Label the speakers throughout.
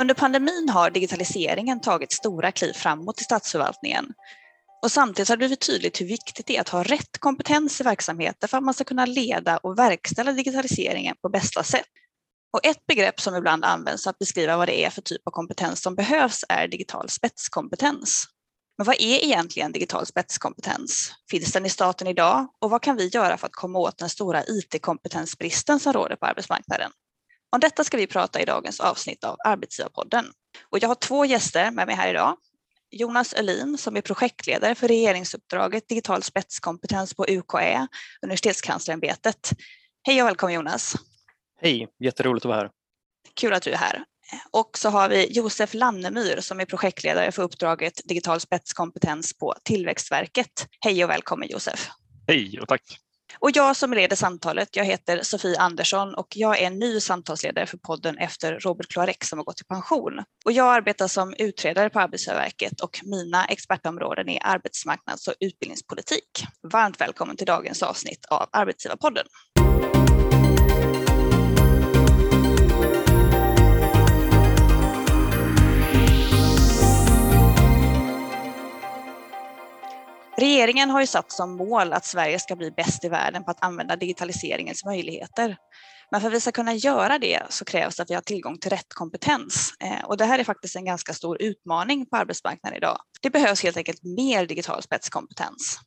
Speaker 1: Under pandemin har digitaliseringen tagit stora kliv framåt i statsförvaltningen. Och samtidigt har det blivit tydligt hur viktigt det är att ha rätt kompetens i verksamheter för att man ska kunna leda och verkställa digitaliseringen på bästa sätt. Och ett begrepp som ibland används för att beskriva vad det är för typ av kompetens som behövs är digital spetskompetens. Men vad är egentligen digital spetskompetens? Finns den i staten idag? Och vad kan vi göra för att komma åt den stora IT-kompetensbristen som råder på arbetsmarknaden? Om detta ska vi prata i dagens avsnitt av Arbetsgivarpodden. Och jag har två gäster med mig här idag. Jonas Öhlin som är projektledare för regeringsuppdraget Digital spetskompetens på UKÄ, Universitetskanslerämbetet. Hej och välkommen Jonas!
Speaker 2: Hej, jätteroligt att vara här.
Speaker 1: Kul att du är här. Och så har vi Josef Lannemyr som är projektledare för uppdraget Digital spetskompetens på Tillväxtverket. Hej och välkommen Josef!
Speaker 3: Hej och tack!
Speaker 1: Och jag som leder samtalet, jag heter Sofie Andersson och jag är ny samtalsledare för podden efter Robert Kloarek som har gått i pension. Och jag arbetar som utredare på Arbetsgivarverket och mina expertområden är arbetsmarknads och utbildningspolitik. Varmt välkommen till dagens avsnitt av Arbetsgivarpodden. Regeringen har ju satt som mål att Sverige ska bli bäst i världen på att använda digitaliseringens möjligheter. Men för att vi ska kunna göra det så krävs det att vi har tillgång till rätt kompetens. Eh, och det här är faktiskt en ganska stor utmaning på arbetsmarknaden idag. Det behövs helt enkelt mer digital spetskompetens.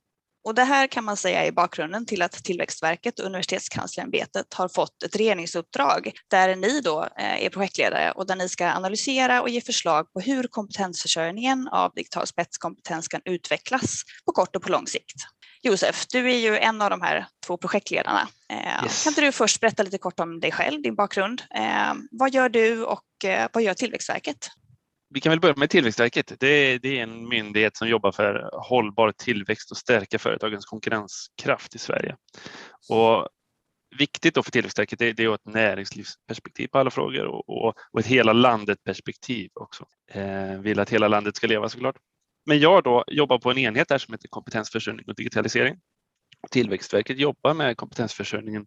Speaker 1: Och det här kan man säga är bakgrunden till att Tillväxtverket och Universitetskanslerämbetet har fått ett regeringsuppdrag där ni då eh, är projektledare och där ni ska analysera och ge förslag på hur kompetensförsörjningen av digital spetskompetens kan utvecklas på kort och på lång sikt. Josef, du är ju en av de här två projektledarna. Eh, yes. Kan inte du först berätta lite kort om dig själv, din bakgrund? Eh, vad gör du och vad gör Tillväxtverket?
Speaker 3: Vi kan väl börja med Tillväxtverket. Det är, det är, en myndighet som jobbar för hållbar tillväxt och stärka företagens konkurrenskraft i Sverige. Och viktigt då för Tillväxtverket det, det är ett näringslivsperspektiv på alla frågor och, och, och ett hela landet perspektiv också. Eh, vill att hela landet ska leva såklart. Men jag då jobbar på en enhet där som heter kompetensförsörjning och digitalisering. Tillväxtverket jobbar med kompetensförsörjningen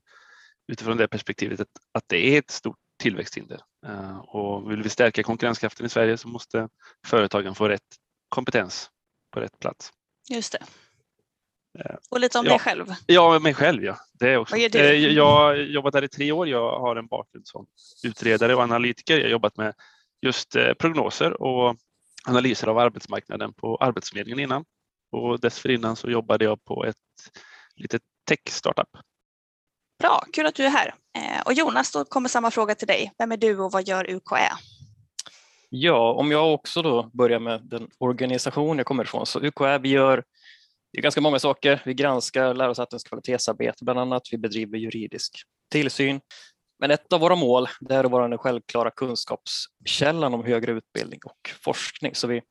Speaker 3: utifrån det perspektivet att, att det är ett stort tillväxthinder. Eh, och vill vi stärka konkurrenskraften i Sverige så måste företagen få rätt kompetens på rätt plats.
Speaker 1: Just det. Eh, och lite om ja. dig själv?
Speaker 3: Ja, mig själv ja. Det också.
Speaker 1: Vad gör du?
Speaker 3: Eh, jag har jobbat där i tre år. Jag har en bakgrund som utredare och analytiker. Jag har jobbat med just prognoser och analyser av arbetsmarknaden på Arbetsförmedlingen innan. Och dessförinnan så jobbade jag på ett litet tech-startup
Speaker 1: Bra, kul att du är här. Eh, och Jonas, då kommer samma fråga till dig. Vem är du och vad gör UKÄ?
Speaker 2: Ja, om jag också då börjar med den organisation jag kommer ifrån, så UKÄ vi gör det är ganska många saker. Vi granskar lärosätens kvalitetsarbete bland annat. Vi bedriver juridisk tillsyn. Men ett av våra mål det är att vara den självklara kunskapskällan om högre utbildning och forskning. Så vi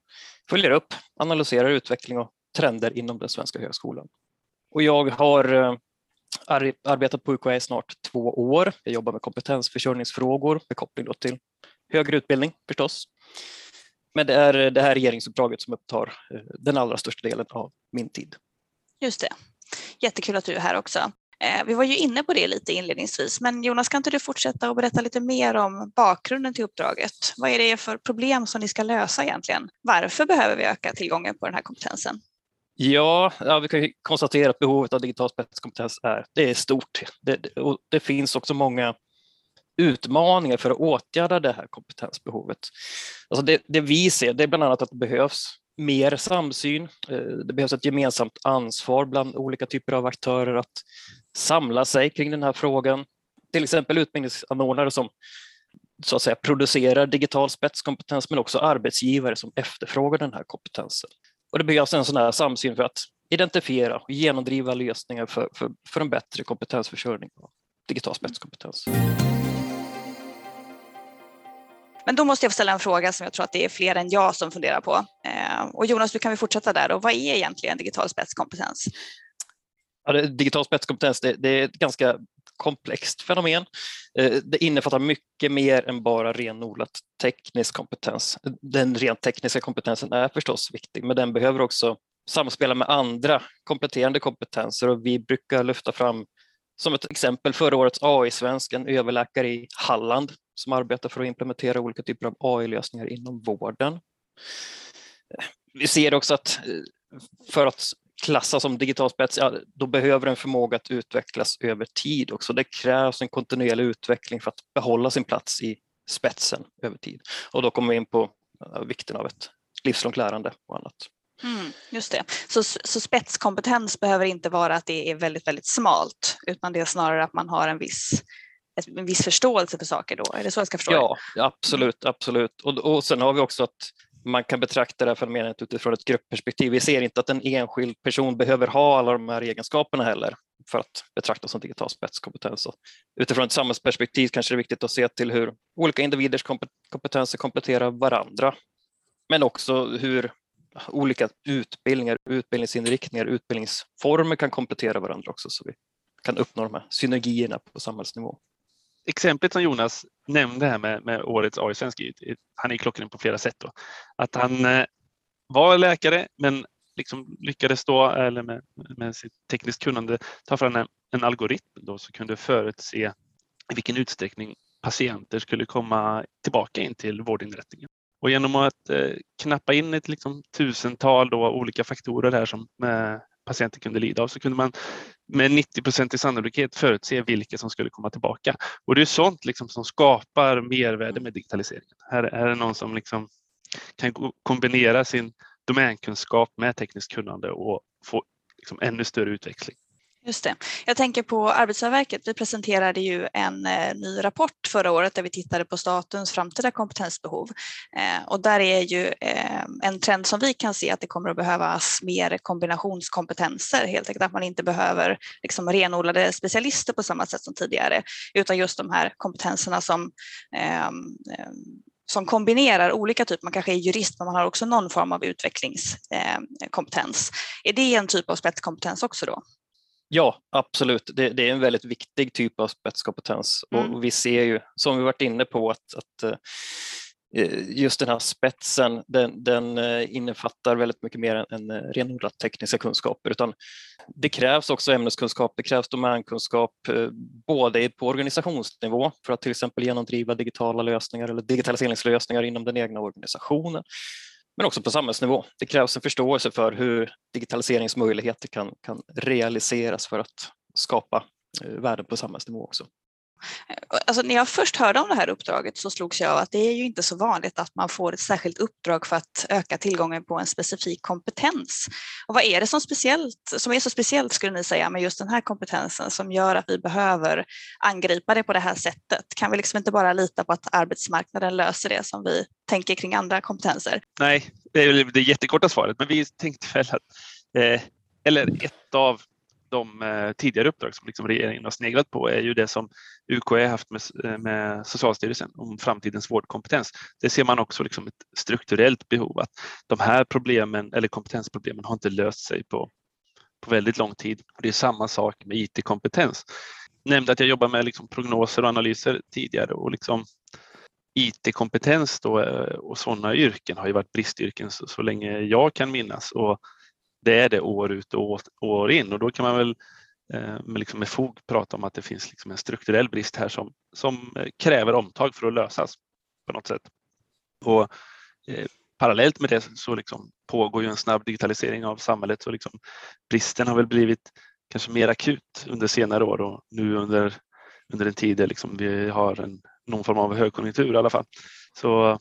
Speaker 2: följer upp, analyserar utveckling och trender inom den svenska högskolan. Och jag har eh, arbetat på UKÄ i snart två år. Jag jobbar med kompetensförsörjningsfrågor med koppling till högre utbildning förstås. Men det är det här regeringsuppdraget som upptar eh, den allra största delen av min tid.
Speaker 1: Just det. Jättekul att du är här också. Eh, vi var ju inne på det lite inledningsvis, men Jonas, kan inte du fortsätta och berätta lite mer om bakgrunden till uppdraget? Vad är det för problem som ni ska lösa egentligen? Varför behöver vi öka tillgången på den här kompetensen?
Speaker 2: Ja, ja, vi kan konstatera att behovet av digital spetskompetens är, det är stort. Det, och det finns också många utmaningar för att åtgärda det här kompetensbehovet. Alltså det, det vi ser det är bland annat att det behövs mer samsyn. Eh, det behövs ett gemensamt ansvar bland olika typer av aktörer att samla sig kring den här frågan. Till exempel utbildningsanordnare som så att säga producerar digital spetskompetens men också arbetsgivare som efterfrågar den här kompetensen. Och det behövs en sån här samsyn för att identifiera och genomdriva lösningar för, för, för en bättre kompetensförsörjning och digital spetskompetens.
Speaker 1: Men då måste jag ställa en fråga som jag tror att det är fler än jag som funderar på. Eh, och Jonas, du kan vi fortsätta där. Och vad är egentligen digital spetskompetens?
Speaker 2: Ja, digital spetskompetens det, det, är ett ganska komplext fenomen. Eh, det innefattar mycket mer än bara renodlat teknisk kompetens. Den rent tekniska kompetensen är förstås viktig, men den behöver också samspela med andra kompletterande kompetenser och vi brukar lyfta fram som ett exempel förra årets AI-svensk, en överläkare i Halland som arbetar för att implementera olika typer av AI-lösningar inom vården. Eh, vi ser också att eh, för att klassas som digital spets, ja, då behöver en förmåga att utvecklas över tid också. Det krävs en kontinuerlig utveckling för att behålla sin plats i spetsen över tid. Och då kommer vi in på vikten av ett livslångt lärande och annat.
Speaker 1: Mm, just det. Så, så spetskompetens behöver inte vara att det är väldigt, väldigt smalt, utan det är snarare att man har en viss, en viss förståelse för saker då? Är det så jag ska förstå
Speaker 2: Ja, absolut, absolut. Och, och sen har vi också att man kan betrakta det här fenomenet utifrån ett gruppperspektiv. Vi ser inte att en enskild person behöver ha alla de här egenskaperna heller för att betraktas som digital spetskompetens. Utifrån ett samhällsperspektiv kanske det är viktigt att se till hur olika individers kompetenser kompletterar varandra. Men också hur olika utbildningar, utbildningsinriktningar, utbildningsformer kan komplettera varandra också så vi kan uppnå de här synergierna på samhällsnivå.
Speaker 3: Exemplet som Jonas nämnde här med, med årets AI-svensk, han är klockren på flera sätt. Då. Att han eh, var läkare men liksom lyckades då, eller med, med sitt tekniskt kunnande, ta fram en, en algoritm då, som kunde förutse i vilken utsträckning patienter skulle komma tillbaka in till vårdinrättningen. Och genom att eh, knappa in ett liksom, tusental då, olika faktorer här som eh, patienten kunde lida av så kunde man med 90% i sannolikhet förutse vilka som skulle komma tillbaka. Och det är sånt liksom som skapar mervärde med digitaliseringen. Här, här är någon som liksom kan kombinera sin domänkunskap med tekniskt kunnande och få liksom ännu större utväxling.
Speaker 1: Just det. Jag tänker på Arbetsgivarverket. Vi presenterade ju en eh, ny rapport förra året där vi tittade på statens framtida kompetensbehov. Eh, och där är ju eh, en trend som vi kan se att det kommer att behövas mer kombinationskompetenser, helt enkelt att man inte behöver liksom renodlade specialister på samma sätt som tidigare, utan just de här kompetenserna som ehm, ehm, som kombinerar olika typer, man kanske är jurist men man har också någon form av utvecklingskompetens. Eh, är det en typ av spetskompetens också då?
Speaker 2: Ja, absolut. Det, det, är en väldigt viktig typ av spetskompetens mm. och vi ser ju, som vi varit inne på, att, att eh, just den här spetsen, den, den eh, innefattar väldigt mycket mer än renodlat tekniska kunskaper, utan det krävs också ämneskunskap, det krävs domänkunskap, eh, både på organisationsnivå för att till exempel genomdriva digitala lösningar eller digitaliseringslösningar inom den egna organisationen, men också på samhällsnivå. Det krävs en förståelse för hur digitaliseringsmöjligheter kan, kan realiseras för att skapa eh, värden på samhällsnivå också.
Speaker 1: Alltså, när jag först hörde om det här uppdraget så slogs jag av att det är ju inte så vanligt att man får ett särskilt uppdrag för att öka tillgången på en specifik kompetens. Och vad är det som, speciellt, som är så speciellt skulle ni säga med just den här kompetensen som gör att vi behöver angripa det på det här sättet? Kan vi liksom inte bara lita på att arbetsmarknaden löser det som vi tänker kring andra kompetenser?
Speaker 3: Nej, det är det jättekorta svaret, men vi tänkte väl att, eh, eller ett av de eh, tidigare uppdrag som liksom regeringen har sneglat på är ju det som UKÄ haft med, eh, med Socialstyrelsen om framtidens vårdkompetens. Det ser man också liksom ett strukturellt behov att de här problemen eller kompetensproblemen har inte löst sig på, på väldigt lång tid. Det är samma sak med IT-kompetens. Jag nämnde att jag jobbar med liksom prognoser och analyser tidigare och liksom IT-kompetens då, eh, och sådana yrken har ju varit bristyrken så, så länge jag kan minnas. Och det är det år ut och år in och då kan man väl eh, med, liksom med fog prata om att det finns liksom en strukturell brist här som, som eh, kräver omtag för att lösas på något sätt. Och, eh, parallellt med det så liksom pågår ju en snabb digitalisering av samhället och liksom bristen har väl blivit kanske mer akut under senare år och nu under, under en tid där liksom vi har en, någon form av högkonjunktur i alla fall. Så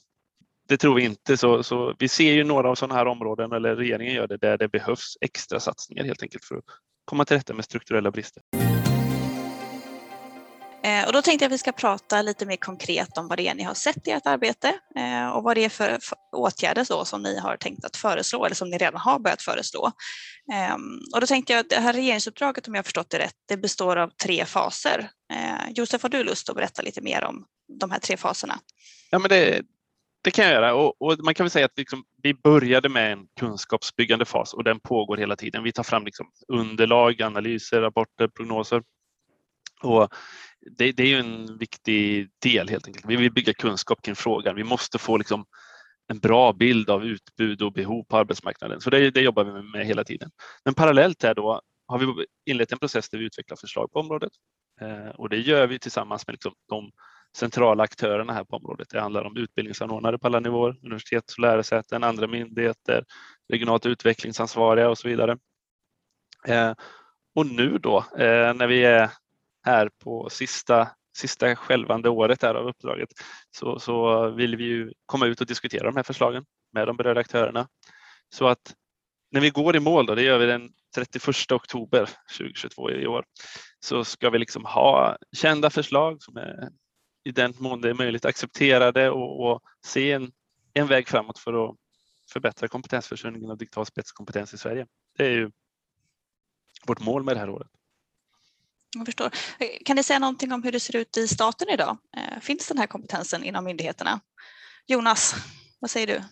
Speaker 3: det tror vi inte. Så, så vi ser ju några av sådana här områden, eller regeringen gör det, där det behövs extra satsningar helt enkelt för att komma till rätta med strukturella brister.
Speaker 1: Eh, och då tänkte jag att vi ska prata lite mer konkret om vad det är ni har sett i ert arbete eh, och vad det är för åtgärder så som ni har tänkt att föreslå eller som ni redan har börjat föreslå. Ehm, och då tänkte jag att det här regeringsuppdraget, om jag förstått det rätt, det består av tre faser. Eh, Josef, har du lust att berätta lite mer om de här tre faserna?
Speaker 3: Ja, men det, det kan jag göra och, och man kan väl säga att liksom, vi började med en kunskapsbyggande fas och den pågår hela tiden. Vi tar fram liksom underlag, analyser, rapporter, prognoser. Och det, det är ju en viktig del helt enkelt. Vi vill bygga kunskap kring frågan. Vi måste få liksom en bra bild av utbud och behov på arbetsmarknaden. Så det, det jobbar vi med hela tiden. Men parallellt här då har vi inlett en process där vi utvecklar förslag på området. Eh, och det gör vi tillsammans med liksom de centrala aktörerna här på området. Det handlar om utbildningsanordnare på alla nivåer, universitet och lärosäten, andra myndigheter, regionalt utvecklingsansvariga och så vidare. Eh, och nu då eh, när vi är här på sista, sista skälvande året här av uppdraget så, så vill vi ju komma ut och diskutera de här förslagen med de berörda aktörerna. Så att när vi går i mål, då, det gör vi den 31 oktober 2022 i år, så ska vi liksom ha kända förslag som är i den mån det är möjligt accepterade och, och se en, en väg framåt för att förbättra kompetensförsörjningen av digital spetskompetens i Sverige. Det är ju vårt mål med det här året.
Speaker 1: Jag förstår. Kan ni säga någonting om hur det ser ut i staten idag? Eh, finns den här kompetensen inom myndigheterna? Jonas, vad säger du?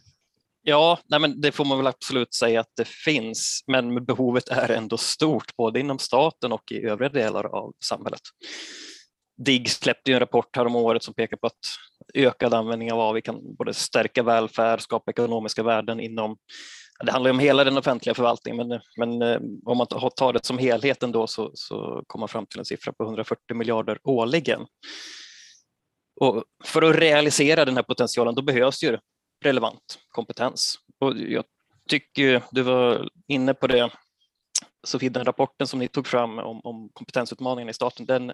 Speaker 2: Ja, nej men det får man väl absolut säga att det finns, men behovet är ändå stort både inom staten och i övriga delar av samhället. DIGG släppte ju en rapport här om året som pekar på att ökad användning av AV kan både stärka välfärd, skapa ekonomiska värden inom det handlar om hela den offentliga förvaltningen, men, men eh, om man tar det som helhet ändå så, så kommer man fram till en siffra på 140 miljarder årligen. Och för att realisera den här potentialen då behövs ju relevant kompetens. Och jag tycker du var inne på det Sofie, den rapporten som ni tog fram om, om kompetensutmaningen i staten, den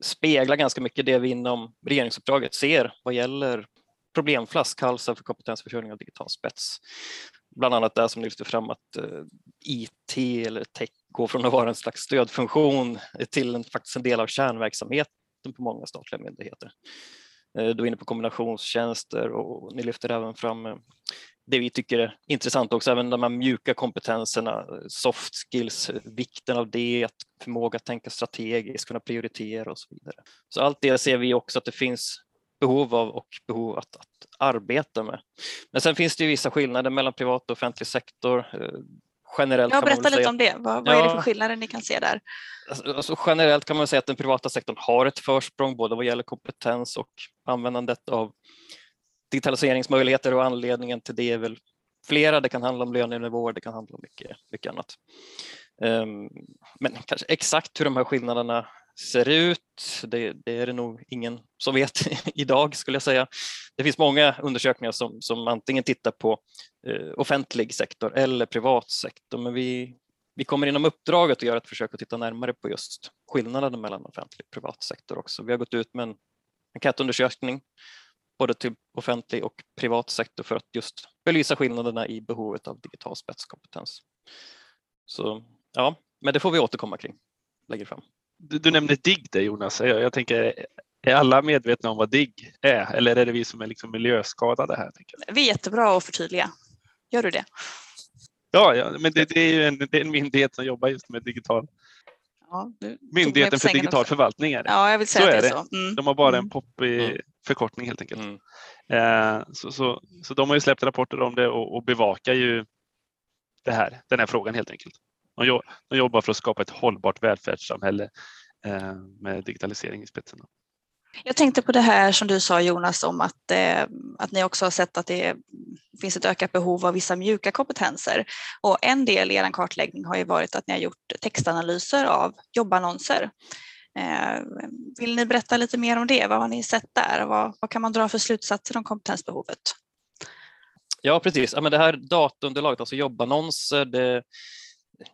Speaker 2: speglar ganska mycket det vi inom regeringsuppdraget ser vad gäller problemflaskhalsar för kompetensförsörjning av digital spets. Bland annat det som ni lyfter fram att eh, IT eller tech går från att vara en slags stödfunktion till en, faktiskt en del av kärnverksamheten på många statliga myndigheter. Eh, du är inne på kombinationstjänster och ni lyfter även fram eh, det vi tycker är intressant också, även de här mjuka kompetenserna, soft skills, vikten av det, att förmåga att tänka strategiskt, kunna prioritera och så vidare. Så allt det ser vi också att det finns behov av och behov att, att arbeta med. Men sen finns det ju vissa skillnader mellan privat och offentlig sektor. Eh, Generellt
Speaker 1: ja, berätta lite om det. Vad, vad ja, är det för skillnader ni kan se där?
Speaker 2: Alltså, alltså, generellt kan man säga att den privata sektorn har ett försprång både vad gäller kompetens och användandet av digitaliseringsmöjligheter och anledningen till det är väl flera. Det kan handla om lönenivåer, det kan handla om mycket, mycket annat. Um, men kanske exakt hur de här skillnaderna ser ut, det, det, är det nog ingen som vet idag skulle jag säga. Det finns många undersökningar som, som antingen tittar på eh, offentlig sektor eller privat sektor, men vi, vi kommer inom uppdraget att göra ett försök att titta närmare på just skillnaden mellan offentlig och privat sektor också. Vi har gått ut med en enkätundersökning både till offentlig och privat sektor för att just belysa skillnaderna i behovet av digital spetskompetens. Så ja, men det får vi återkomma kring lägger fram.
Speaker 3: Du, du nämnde DIGG där Jonas. Jag, jag, tänker, är alla medvetna om vad DIGG är eller är det vi som är liksom miljöskadade här? Tänker
Speaker 1: Vi är jättebra att förtydliga. Gör du det?
Speaker 3: Ja, ja men det, det är ju en, det är en myndighet som jobbar just med digital Ja, Myndigheten för digital också. förvaltning är det.
Speaker 1: Ja, jag vill säga så är det. Så.
Speaker 3: Mm. De har bara en mm. poppig mm. förkortning helt enkelt. Mm. Eh, så, så, så de har ju släppt rapporter om det och, och bevakar ju det här, den här frågan helt enkelt. De jobbar för att skapa ett hållbart välfärdssamhälle eh, med digitalisering i spetsen.
Speaker 1: Jag tänkte på det här som du sa Jonas om att, eh, att ni också har sett att det finns ett ökat behov av vissa mjuka kompetenser. Och en del i er kartläggning har ju varit att ni har gjort textanalyser av jobbannonser. Eh, vill ni berätta lite mer om det? Vad har ni sett där? Vad, vad kan man dra för slutsatser om kompetensbehovet?
Speaker 2: Ja, precis. Ja, men det här dataunderlaget, alltså jobbannonser, det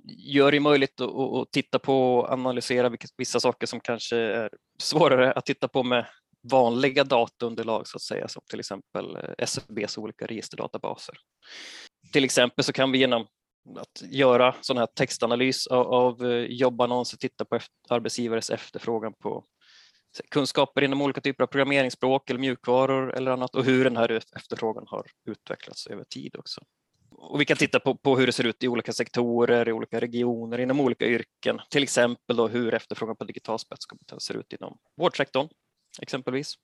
Speaker 2: gör det möjligt att, att titta på och analysera vissa saker som kanske är svårare att titta på med vanliga dataunderlag så att säga, som till exempel eh, SCBs olika registerdatabaser. Till exempel så kan vi genom att göra sån här textanalys av, av jobbannonser titta på arbetsgivares efterfrågan på kunskaper inom olika typer av programmeringsspråk eller mjukvaror eller annat och hur den här efterfrågan har utvecklats över tid också och vi kan titta på, på, hur det ser ut i olika sektorer, i olika regioner, inom olika yrken. Till exempel då hur efterfrågan på digital spetskompetens ser ut inom vårdsektorn exempelvis.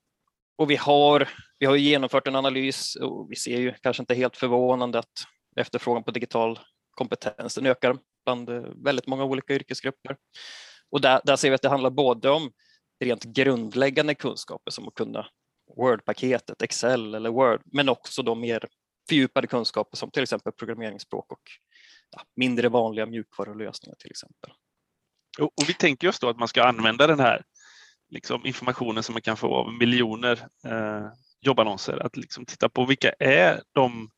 Speaker 2: Och vi har, vi har genomfört en analys och vi ser ju kanske inte helt förvånande att efterfrågan på digital kompetens den ökar bland eh, väldigt många olika yrkesgrupper. Och där, där ser vi att det handlar både om rent grundläggande kunskaper som att kunna Word-paketet, Excel eller Word, men också då mer fördjupade kunskaper som till exempel programmeringsspråk och ja, mindre vanliga mjukvarulösningar till exempel.
Speaker 3: Och, och vi tänker oss då att man ska använda den här liksom informationen som man kan få av miljoner eh, jobbannonser. Att liksom titta på vilka är de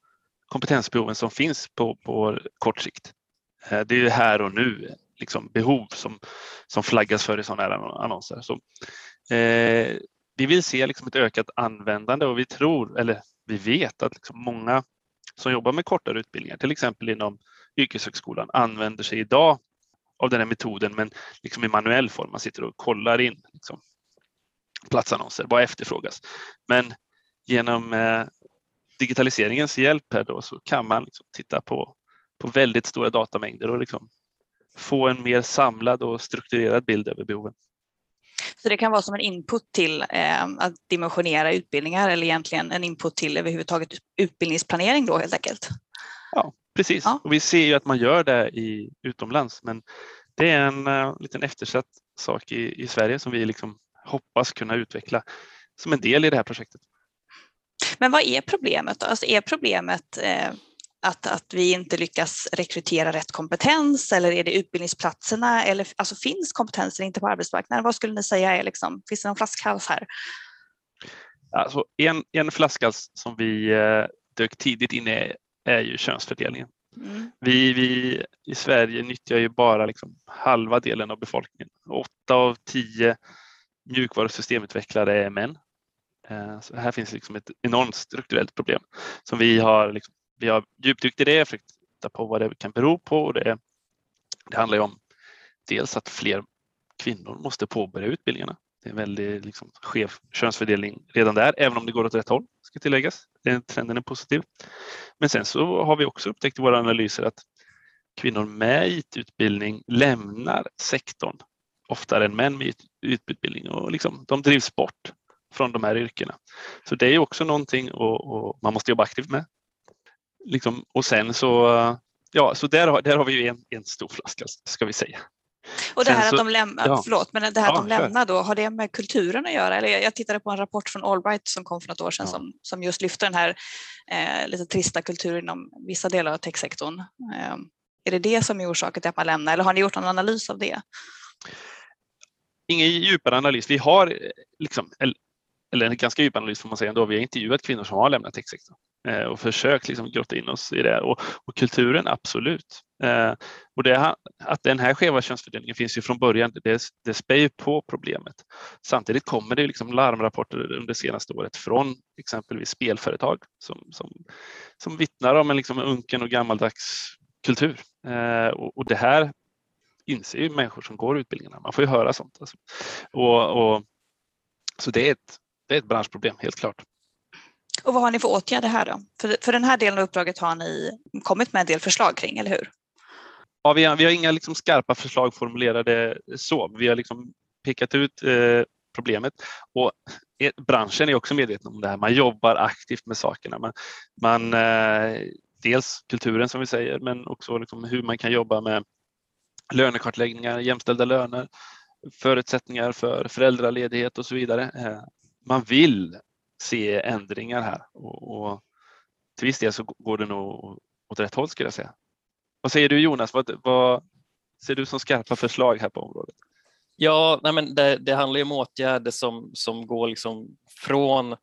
Speaker 3: kompetensbehoven som finns på, på kort sikt. Eh, det är här och nu liksom behov som, som flaggas för i sådana här annonser. Så, eh, vi vill se liksom ett ökat användande och vi tror, eller vi vet att liksom många som jobbar med kortare utbildningar, till exempel inom yrkeshögskolan, använder sig idag av den här metoden men liksom i manuell form. Man sitter och kollar in liksom, platsannonser, vad efterfrågas. Men genom eh, digitaliseringens hjälp här då, så kan man liksom titta på, på väldigt stora datamängder och liksom få en mer samlad och strukturerad bild över behoven.
Speaker 1: Så det kan vara som en input till eh, att dimensionera utbildningar eller egentligen en input till överhuvudtaget utbildningsplanering då helt enkelt?
Speaker 3: Ja, precis. Ja. Och vi ser ju att man gör det i, utomlands men det är en uh, liten eftersatt sak i, i Sverige som vi liksom hoppas kunna utveckla som en del i det här projektet.
Speaker 1: Men vad är problemet då? Alltså är problemet eh, att, att vi inte lyckas rekrytera rätt kompetens eller är det utbildningsplatserna eller alltså finns kompetensen inte på arbetsmarknaden? Vad skulle ni säga är liksom, finns det någon flaskhals här?
Speaker 3: Alltså en, en flaskhals som vi eh, dök tidigt in i är ju könsfördelningen. Mm. Vi, vi i Sverige nyttjar ju bara liksom halva delen av befolkningen. Åtta av tio mjukvaru och systemutvecklare är män. Eh, så här finns liksom ett enormt strukturellt problem som vi har liksom vi har djupdykt i det, försökt titta på vad det kan bero på. Och det, det handlar ju om dels att fler kvinnor måste påbörja utbildningarna. Det är en väldigt liksom, skev könsfördelning redan där, även om det går åt rätt håll, ska tilläggas. Den trenden är positiv. Men sen så har vi också upptäckt i våra analyser att kvinnor med IT-utbildning lämnar sektorn oftare än män med IT-utbildning och liksom, de drivs bort från de här yrkena. Så det är också någonting och, och man måste jobba aktivt med liksom, och sen så, ja, så där, där har vi ju en, en stor flaska ska vi säga.
Speaker 1: Och det här så, att de lämnar, ja. förlåt, men det här ja, de lämnar då, har det med kulturen att göra? Eller jag tittade på en rapport från Allbright som kom för något år sedan ja. som, som just lyfter den här eh, lite trista kulturen inom vissa delar av techsektorn. Eh, är det det som är orsaken till att man lämnar eller har ni gjort någon analys av det?
Speaker 3: Ingen djupare analys. Vi har eh, liksom, eller en ganska djup analys får man säga ändå. Vi har intervjuat kvinnor som har lämnat techsektorn Eh, och försökt liksom grotta in oss i det. Och, och kulturen, absolut. Eh, och det, att den här skeva könsfördelningen finns ju från början, det, det spär ju på problemet. Samtidigt kommer det liksom larmrapporter under senaste året från exempelvis spelföretag som, som, som vittnar om en liksom unken och gammaldags kultur. Eh, och, och det här inser ju människor som går utbildningarna. Man får ju höra sånt. Alltså. Och, och, så det är ett det är ett branschproblem, helt klart.
Speaker 1: Och vad har ni för åtgärder här då? För, för den här delen av uppdraget har ni kommit med en del förslag kring, eller hur?
Speaker 3: Ja, vi har, vi har inga liksom skarpa förslag formulerade så. Vi har liksom pekat ut eh, problemet och eh, branschen är också medveten om det här. Man jobbar aktivt med sakerna. Man, man eh, dels kulturen som vi säger, men också liksom hur man kan jobba med lönekartläggningar, jämställda löner, förutsättningar för föräldraledighet och så vidare. Eh, man vill se ändringar här och, och till viss del så går det nog åt rätt håll skulle jag säga. Vad säger du Jonas? Vad, vad ser du som skarpa förslag här på området?
Speaker 2: Ja, nej men det, det handlar om åtgärder som, som går liksom från eh,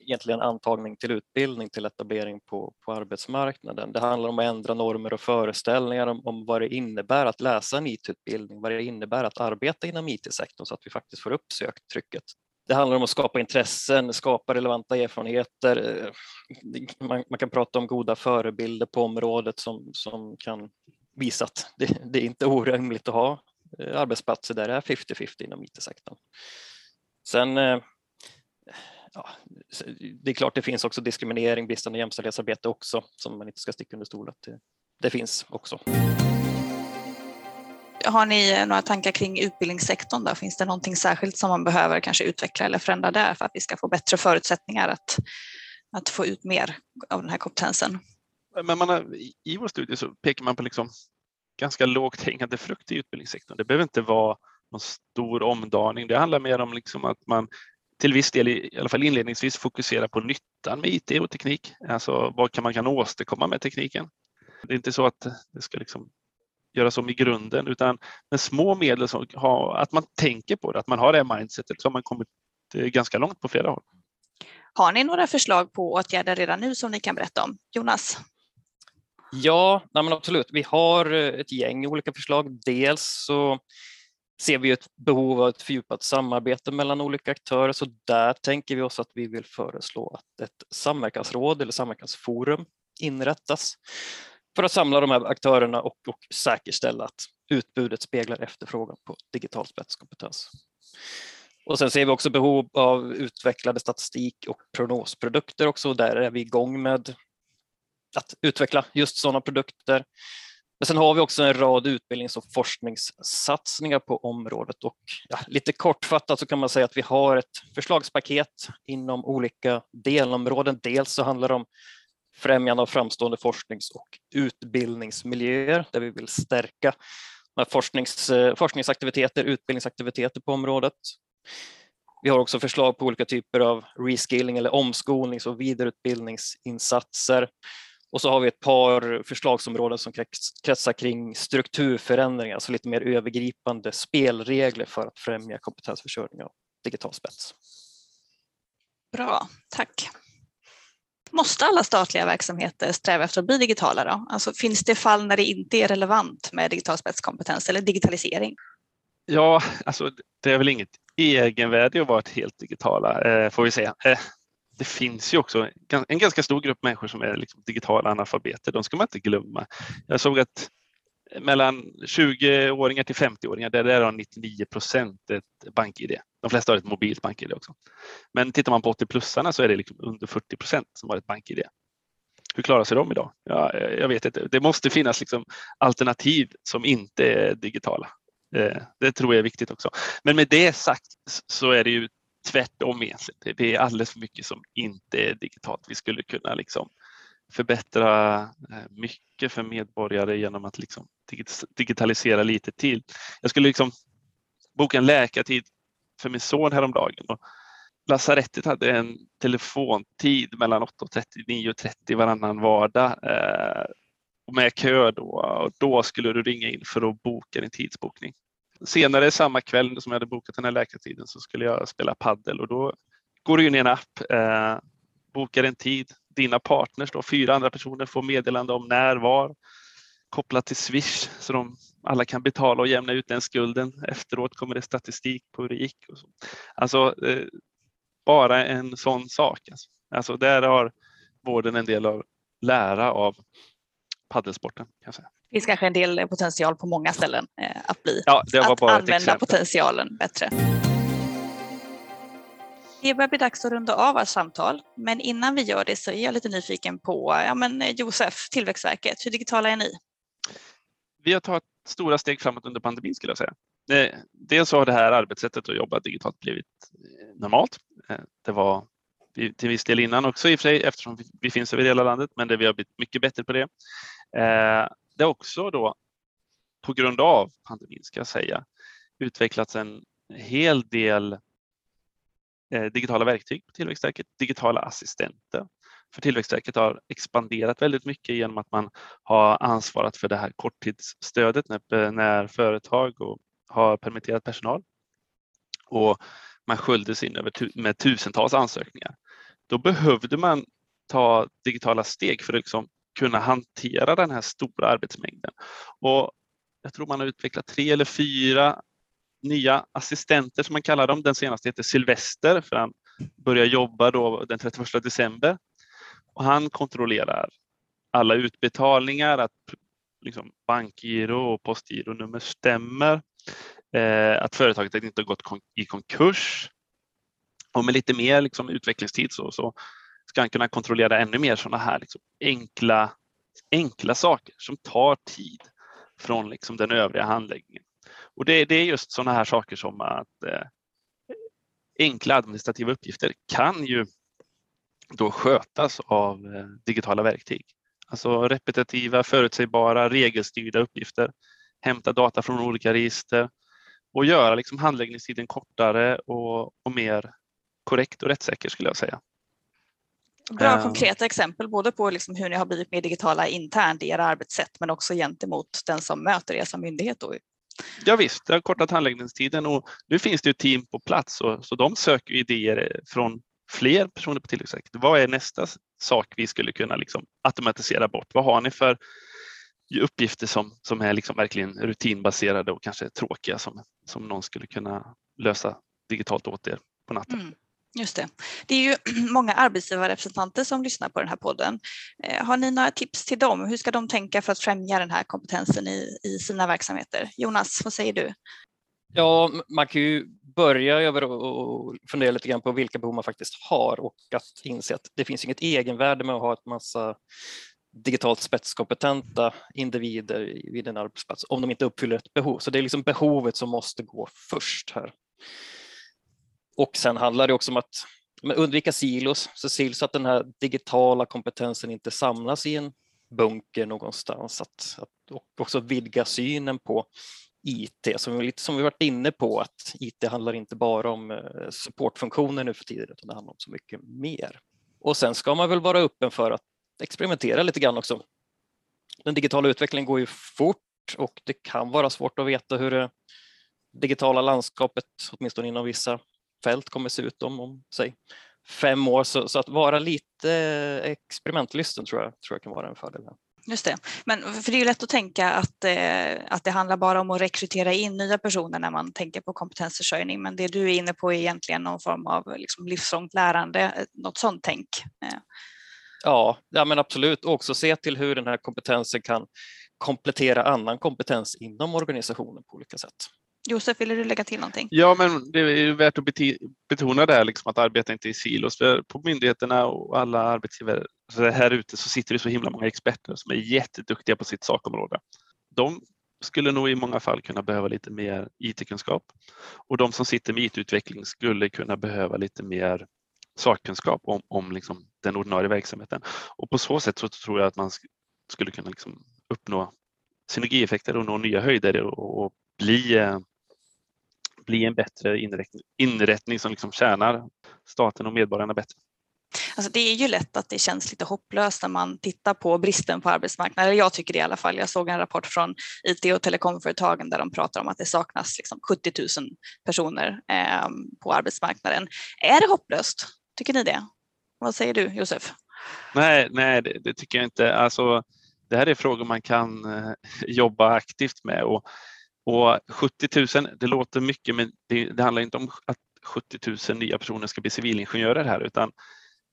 Speaker 2: egentligen antagning till utbildning till etablering på, på arbetsmarknaden. Det handlar om att ändra normer och föreställningar om, om vad det innebär att läsa en IT-utbildning, vad det innebär att arbeta inom IT-sektorn så att vi faktiskt får upp söktrycket. Det handlar om att skapa intressen, skapa relevanta erfarenheter. Eh, man, man, kan prata om goda förebilder på området som, som kan visa att det, det är inte orimligt att ha eh, arbetsplatser där det är 50-50 inom IT-sektorn. Sen eh, ja, det är klart det finns också diskriminering, bristande jämställdhetsarbete också som man inte ska sticka under stol att det, det finns också.
Speaker 1: Har ni några tankar kring utbildningssektorn? Då? Finns det någonting särskilt som man behöver kanske utveckla eller förändra där för att vi ska få bättre förutsättningar att, att få ut mer av den här kompetensen?
Speaker 3: Men man har, I vår studie så pekar man på liksom ganska lågt hängande frukt i utbildningssektorn. Det behöver inte vara någon stor omdaning. Det handlar mer om liksom att man till viss del, i alla fall inledningsvis, fokuserar på nyttan med IT och teknik. Alltså vad kan man kan åstadkomma med tekniken. Det är inte så att det ska liksom göras om i grunden utan med små medel, som har, att man tänker på det, att man har det mindsetet så har man kommit eh, ganska långt på flera håll.
Speaker 1: Har ni några förslag på åtgärder redan nu som ni kan berätta om? Jonas?
Speaker 2: Ja, nej men absolut. Vi har eh, ett gäng olika förslag. Dels så ser vi ett behov av ett fördjupat samarbete mellan olika aktörer, så där tänker vi oss att vi vill föreslå att ett samverkansråd eller samverkansforum inrättas för att samla de här aktörerna och, och säkerställa att utbudet speglar efterfrågan på digital spetskompetens. Och sen ser vi också behov av utvecklade statistik och prognosprodukter också. Där är vi igång med att utveckla just sådana produkter. Men sen har vi också en rad utbildnings och forskningssatsningar på området och ja, lite kortfattat så kan man säga att vi har ett förslagspaket inom olika delområden. Dels så handlar det om främjande av framstående forsknings och utbildningsmiljöer där vi vill stärka forsknings, eh, forskningsaktiviteter, utbildningsaktiviteter på området. Vi har också förslag på olika typer av reskilling eller omskolnings och vidareutbildningsinsatser. Och så har vi ett par förslagsområden som kretsar kring strukturförändringar, alltså lite mer övergripande spelregler för att främja kompetensförsörjning av digital spets.
Speaker 1: Bra, tack. Måste alla statliga verksamheter sträva efter att bli digitala? Då? Alltså, finns det fall när det inte är relevant med digital spetskompetens eller digitalisering?
Speaker 3: Ja, alltså det är väl inget egenvärde att vara helt digitala, eh, får vi säga. Eh, det finns ju också en ganska stor grupp människor som är liksom digitala analfabeter. De ska man inte glömma. Jag såg att mellan 20-åringar till 50-åringar, där har 99 procent ett bank-id. De flesta har ett mobilt bank-id också. Men tittar man på 80-plussarna så är det liksom under 40 procent som har ett bank-id. Hur klarar sig de idag? Ja, eh, jag vet inte. Det måste finnas liksom alternativ som inte är digitala. Eh, det tror jag är viktigt också. Men med det sagt så är det ju tvärtom egentligen. Det är alldeles för mycket som inte är digitalt. Vi skulle kunna liksom förbättra eh, mycket för medborgare genom att liksom digitalisera lite till. Jag skulle liksom boka en läkartid för min son häromdagen. Och lasarettet hade en telefontid mellan 8.30 och 9.30 varannan vardag eh, med kö då. Och då skulle du ringa in för att boka din tidsbokning. Senare samma kväll som jag hade bokat den här läkartiden så skulle jag spela paddel och då går du in i en app, eh, bokar en tid. Dina partners, då, fyra andra personer, får meddelande om när, var, kopplat till Swish så de alla kan betala och jämna ut den skulden. Efteråt kommer det statistik på hur det gick. Och så. Alltså, eh, bara en sån sak. Alltså. alltså där har vården en del att lära av paddelsporten. Kan jag säga.
Speaker 1: Det finns kanske en del potential på många ställen eh, att bli.
Speaker 3: Ja, det var
Speaker 1: att
Speaker 3: bara
Speaker 1: använda potentialen bättre. Det börjar bli dags att runda av vårt samtal, men innan vi gör det så är jag lite nyfiken på ja, men eh, Josef, Tillväxtverket, hur digitala är ni?
Speaker 3: Vi har tagit stora steg framåt under pandemin skulle jag säga. Eh, dels har det här arbetssättet att jobba digitalt blivit eh, normalt. Eh, det var till viss del innan också i och för sig eftersom vi finns över hela landet, men det vi har blivit mycket bättre på det. Eh, det har också då på grund av pandemin ska jag säga utvecklats en hel del digitala verktyg på Tillväxtverket, digitala assistenter. För Tillväxtverket har expanderat väldigt mycket genom att man har ansvarat för det här korttidsstödet när, när företag och har permitterat personal. Och man sköljdes in över, med tusentals ansökningar. Då behövde man ta digitala steg för att liksom kunna hantera den här stora arbetsmängden. Och jag tror man har utvecklat tre eller fyra nya assistenter som man kallar dem. Den senaste heter Sylvester för han börjar jobba då den 31 december. Och han kontrollerar alla utbetalningar, att liksom bankgiro och postgironummer stämmer, eh, att företaget inte har gått i konkurs. Och med lite mer liksom utvecklingstid så, så ska han kunna kontrollera ännu mer sådana här liksom enkla, enkla saker som tar tid från liksom den övriga handläggningen. Och det, det är just sådana här saker som att eh, enkla administrativa uppgifter kan ju då skötas av eh, digitala verktyg. Alltså repetitiva, förutsägbara, regelstyrda uppgifter, hämta data från olika register och göra liksom handläggningstiden kortare och, och mer korrekt och rättssäker skulle jag säga.
Speaker 1: Bra
Speaker 3: Eh.
Speaker 1: konkreta exempel både på liksom hur ni har blivit mer digitala internt i era arbetssätt men också gentemot den som möter er som myndighet. Då.
Speaker 3: Ja, visst, det har kortat handläggningstiden och nu finns det ju team på plats och, så de söker idéer från fler personer på Tillväxtverket. Vad är nästa sak vi skulle kunna liksom automatisera bort? Vad har ni för uppgifter som, som är liksom verkligen rutinbaserade och kanske tråkiga som, som någon skulle kunna lösa digitalt åt er på natten?
Speaker 1: Mm. Just det. Det är ju många arbetsgivarrepresentanter som lyssnar på den här podden. Eh, Har ni några tips till dem? Hur ska de tänka för att främja den här kompetensen i, i sina verksamheter? Jonas, vad säger du?
Speaker 2: Ja, man kan ju börja över och fundera lite grann på vilka behov man faktiskt har och att inse att det finns inget egenvärde med att ha ett massa digitalt spetskompetenta individer vid en arbetsplats om de inte uppfyller ett behov. Så det är liksom behovet som måste gå först här. Och sen handlar det också om att undvika silos, så till så att den här digitala kompetensen inte samlas i en bunker någonstans. Att, att, och också vidga synen på IT, som, vi- lite som vi varit inne på, att IT handlar inte bara om eh, supportfunktioner nu för tiden, utan det handlar om så mycket mer. Och sen ska man väl vara öppen för att experimentera lite grann också. Den digitala utvecklingen går ju fort och det kan vara svårt att veta hur det digitala landskapet, åtminstone inom vissa fält, kommer se ut om, om säg fem år. Så, så att vara lite eh, experimentlysten tror jag, tror jag kan vara en fördel. Här.
Speaker 1: Just det. Men för det är ju lätt att tänka att, eh, att det handlar bara om att rekrytera in nya personer när man tänker på kompetensförsörjning. Men det du är inne på är egentligen någon form av liksom livslångt lärande, något sånt tänk. Eh,
Speaker 2: Ja, ja, men absolut. Och också se till hur den här kompetensen kan komplettera annan kompetens inom organisationen på olika sätt.
Speaker 1: Josef, ville du lägga till någonting?
Speaker 3: Ja, men det är ju värt att betona det här liksom att arbeta inte i silos. För på myndigheterna och alla arbetsgivare här ute så sitter det så himla många experter som är jätteduktiga på sitt sakområde. De skulle nog i många fall kunna behöva lite mer IT-kunskap och de som sitter med IT-utveckling skulle kunna behöva lite mer sakkunskap om, om liksom den ordinarie verksamheten. Och på så sätt så tror jag att man skulle kunna liksom uppnå synergieffekter och nå nya höjder och, och bli eh, bli en bättre inrättning, inrättning som liksom tjänar staten och medborgarna bättre.
Speaker 1: Alltså det är ju lätt att det känns lite hopplöst när man tittar på bristen på arbetsmarknaden. Jag tycker det i alla fall. Jag såg en rapport från IT och telekomföretagen där de pratar om att det saknas liksom 70 000 personer eh, på arbetsmarknaden. Är det hopplöst? Tycker ni det? Vad säger du Josef?
Speaker 3: Nej, nej det, det tycker jag inte. Alltså, det här är frågor man kan eh, jobba aktivt med och, och 70 000, det låter mycket men det, det handlar inte om att 70 000 nya personer ska bli civilingenjörer här utan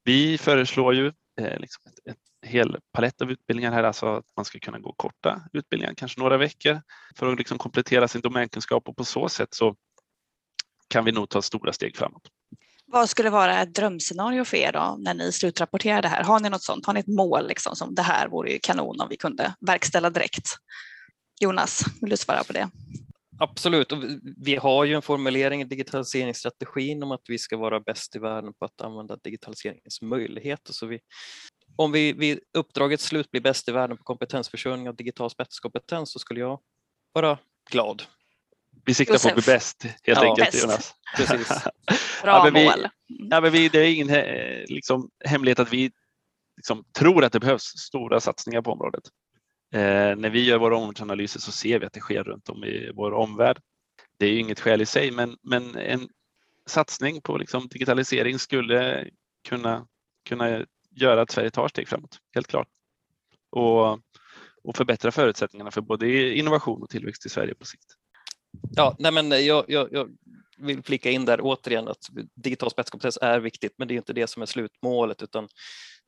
Speaker 3: vi föreslår ju eh, liksom ett, ett hel palett av utbildningar här, alltså att man ska kunna gå korta utbildningar, kanske några veckor för att liksom komplettera sin domänkunskap och på så sätt så kan vi nog ta stora steg framåt.
Speaker 1: Vad skulle vara ett drömscenario för er då när ni slutrapporterar det här? Har ni något sånt? Har ni ett mål liksom, som det här vore ju kanon om vi kunde verkställa direkt? Jonas, vill du svara på det?
Speaker 2: Absolut, och vi- har ju en formulering i digitaliseringsstrategin om att vi ska vara bäst i världen på att använda digitaliseringens möjligheter. Så vi, om vi vid uppdragets slut blir bäst i världen på kompetensförsörjning och digital spetskompetens så skulle jag vara glad.
Speaker 3: Vi siktar på att bli
Speaker 1: Josef.
Speaker 3: bäst helt
Speaker 2: Ja.
Speaker 3: enkelt
Speaker 1: Bäst.
Speaker 3: Jonas.
Speaker 2: Precis.
Speaker 1: Bra
Speaker 3: Ja, men vi-
Speaker 1: mål.
Speaker 3: Ja, men vi, det är ingen he- liksom, hemlighet att vi liksom, tror att det behövs stora satsningar på området. Eh, när vi gör våra omvärldsanalyser så ser vi att det sker runt om i vår omvärld. Det är ju inget skäl i sig, men, men en satsning på liksom, digitalisering skulle kunna, kunna göra att Sverige tar steg framåt, helt klart. Och, och förbättra förutsättningarna för både innovation och tillväxt i Sverige på sikt.
Speaker 2: Ja, nej men jag, jag, jag vill flika in där återigen att digital spetskompetens är viktigt, men det är inte det som är slutmålet, utan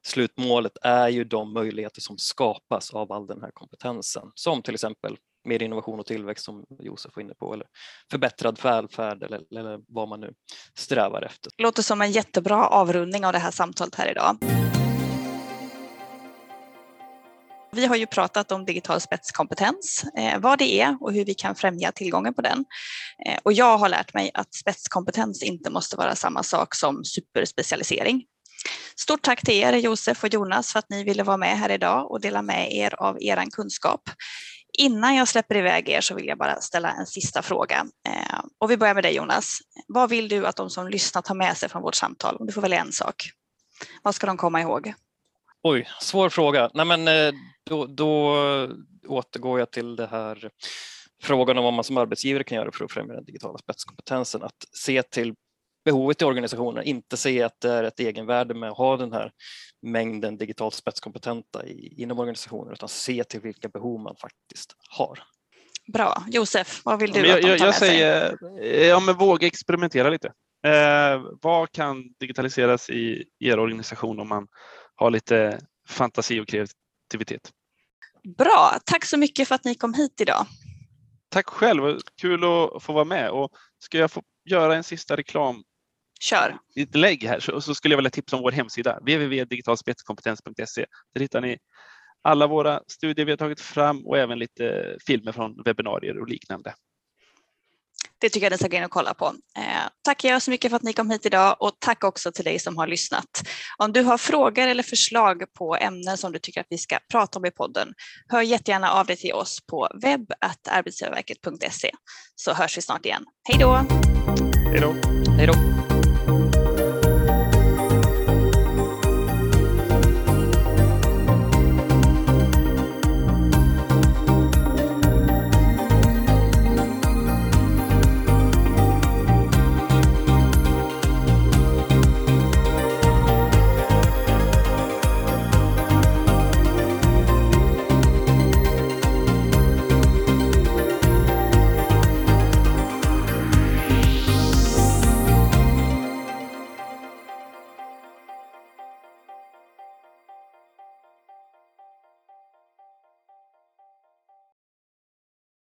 Speaker 2: slutmålet är ju de möjligheter som skapas av all den här kompetensen, som till exempel mer innovation och tillväxt som Josef var inne på, eller förbättrad välfärd eller, eller vad man nu strävar efter.
Speaker 1: Låter som en jättebra avrundning av det här samtalet här idag. Vi har ju pratat om digital spetskompetens, eh, vad det är och hur vi kan främja tillgången på den. Eh, och jag har lärt mig att spetskompetens inte måste vara samma sak som superspecialisering. Stort tack till er Josef och Jonas för att ni ville vara med här idag och dela med er av er kunskap. Innan jag släpper iväg er så vill jag bara ställa en sista fråga. Eh, och vi börjar med dig Jonas. Vad vill du att de som lyssnar tar med sig från vårt samtal? Om du får välja en sak. Vad ska de komma ihåg?
Speaker 2: Oj, svår fråga. Nej, men eh, då, då återgår jag till det här frågan om vad man som arbetsgivare kan göra för att främja den digitala spetskompetensen. Att se till behovet i organisationen, inte se att det är ett egenvärde med att ha den här mängden digitalt spetskompetenta i, inom organisationen utan se till vilka behov man faktiskt har.
Speaker 1: Bra. Josef, vad vill du
Speaker 3: jag,
Speaker 1: att de tar
Speaker 3: jag, jag
Speaker 1: med sig?
Speaker 3: säger, ja men våga experimentera lite. Eh, vad kan digitaliseras i er organisation om man har lite fantasi och kreativitet?
Speaker 1: Bra. Tack så mycket för att ni kom hit idag.
Speaker 3: Tack själv, kul att få vara med. Och ska jag få göra en sista reklam
Speaker 1: Kör.
Speaker 3: inlägg här så, så skulle jag vilja tipsa om vår hemsida www.digitalspetskompetens.se. Där hittar ni alla våra studier vi har tagit fram och även lite filmer från webbinarier och liknande.
Speaker 1: Det tycker jag ni ska gå in och kolla på. Eh, tackar jag så mycket för att ni kom hit idag och tack också till dig som har lyssnat. Om du har frågor eller förslag på ämnen som du tycker att vi ska prata om i podden, hör jättegärna av dig till oss på webb.arbetsgivarverket.se så hörs vi snart igen. Hej då!
Speaker 3: Hej då!
Speaker 2: Hej då!